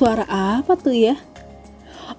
Suara apa tuh ya?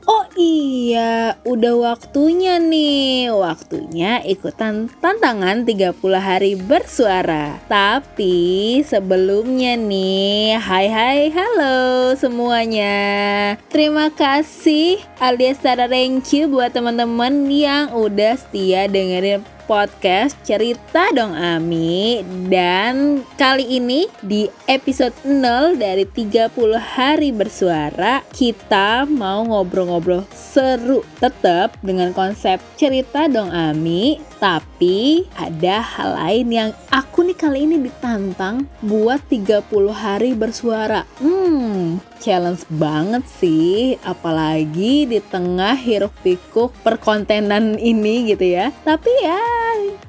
Oh iya, udah waktunya nih. Waktunya ikutan tantangan 30 hari bersuara. Tapi sebelumnya nih, hai hai halo semuanya. Terima kasih alias thank you buat teman-teman yang udah setia dengerin podcast Cerita Dong Ami. Dan kali ini di episode 0 dari 30 hari bersuara Kita mau ngobrol-ngobrol seru tetap dengan konsep Cerita Dong Ami. Tapi ada hal lain yang aku nih kali ini ditantang buat 30 hari bersuara. Hmm, challenge banget sih. Apalagi di tengah hiruk pikuk perkontenan ini gitu ya. Tapi ya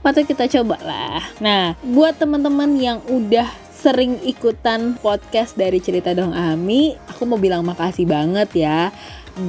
patut kita coba lah. Nah buat teman-teman yang udah sering ikutan podcast dari cerita dong Ami aku mau bilang makasih banget ya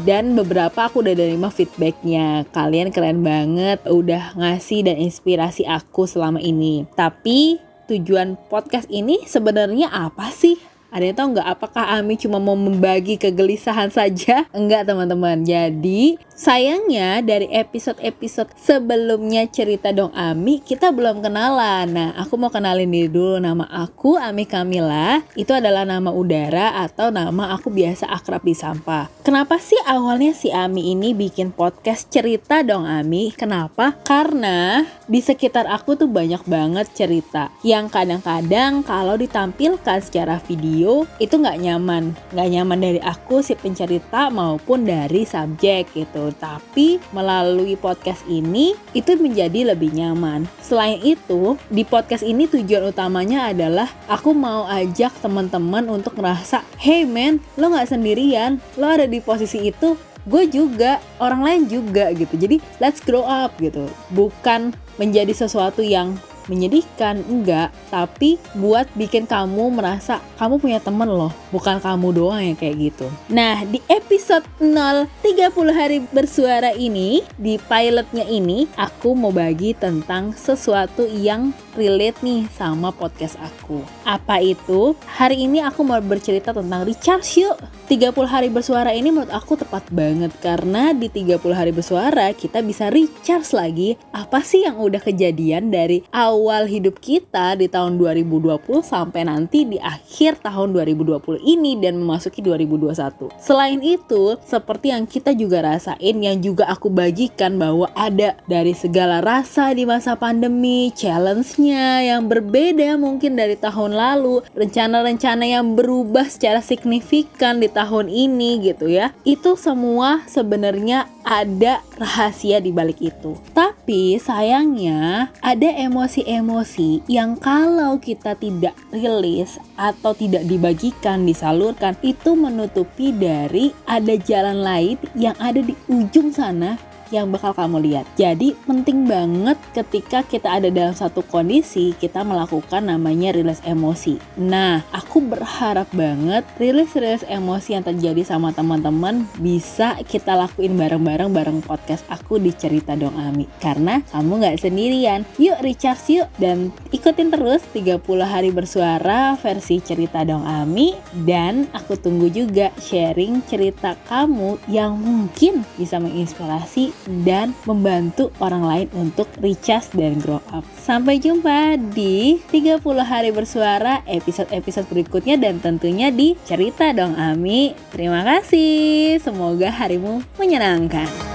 dan beberapa aku udah nerima feedbacknya. Kalian keren banget udah ngasih dan inspirasi aku selama ini. Tapi tujuan podcast ini sebenarnya apa sih ada yang tahu nggak apakah Ami cuma mau membagi kegelisahan saja? Enggak teman-teman. Jadi sayangnya dari episode-episode sebelumnya cerita dong Ami kita belum kenalan. Nah aku mau kenalin diri dulu nama aku Ami Kamila. Itu adalah nama udara atau nama aku biasa akrab di sampah. Kenapa sih awalnya si Ami ini bikin podcast cerita dong Ami? Kenapa? Karena di sekitar aku tuh banyak banget cerita yang kadang-kadang kalau ditampilkan secara video video itu nggak nyaman. Nggak nyaman dari aku si pencerita maupun dari subjek gitu. Tapi melalui podcast ini itu menjadi lebih nyaman. Selain itu di podcast ini tujuan utamanya adalah aku mau ajak teman-teman untuk ngerasa hey man lo nggak sendirian. Lo ada di posisi itu. Gue juga orang lain juga gitu. Jadi let's grow up gitu. Bukan menjadi sesuatu yang menyedihkan enggak tapi buat bikin kamu merasa kamu punya temen loh bukan kamu doang yang kayak gitu nah di episode 0 30 hari bersuara ini di pilotnya ini aku mau bagi tentang sesuatu yang relate nih sama podcast aku. Apa itu? Hari ini aku mau bercerita tentang recharge yuk. 30 hari bersuara ini menurut aku tepat banget karena di 30 hari bersuara kita bisa recharge lagi apa sih yang udah kejadian dari awal hidup kita di tahun 2020 sampai nanti di akhir tahun 2020 ini dan memasuki 2021. Selain itu, seperti yang kita juga rasain yang juga aku bagikan bahwa ada dari segala rasa di masa pandemi, challenge yang berbeda mungkin dari tahun lalu, rencana-rencana yang berubah secara signifikan di tahun ini gitu ya. Itu semua sebenarnya ada rahasia di balik itu. Tapi sayangnya ada emosi-emosi yang kalau kita tidak rilis atau tidak dibagikan, disalurkan itu menutupi dari ada jalan lain yang ada di ujung sana yang bakal kamu lihat. Jadi penting banget ketika kita ada dalam satu kondisi kita melakukan namanya rilis emosi. Nah, aku berharap banget rilis-rilis emosi yang terjadi sama teman-teman bisa kita lakuin bareng-bareng bareng podcast aku di Cerita Dong Ami. Karena kamu nggak sendirian. Yuk recharge yuk dan ikutin terus 30 hari bersuara versi Cerita Dong Ami dan aku tunggu juga sharing cerita kamu yang mungkin bisa menginspirasi dan membantu orang lain untuk recharge dan grow up. Sampai jumpa di 30 hari bersuara episode-episode berikutnya dan tentunya di Cerita Dong Ami. Terima kasih. Semoga harimu menyenangkan.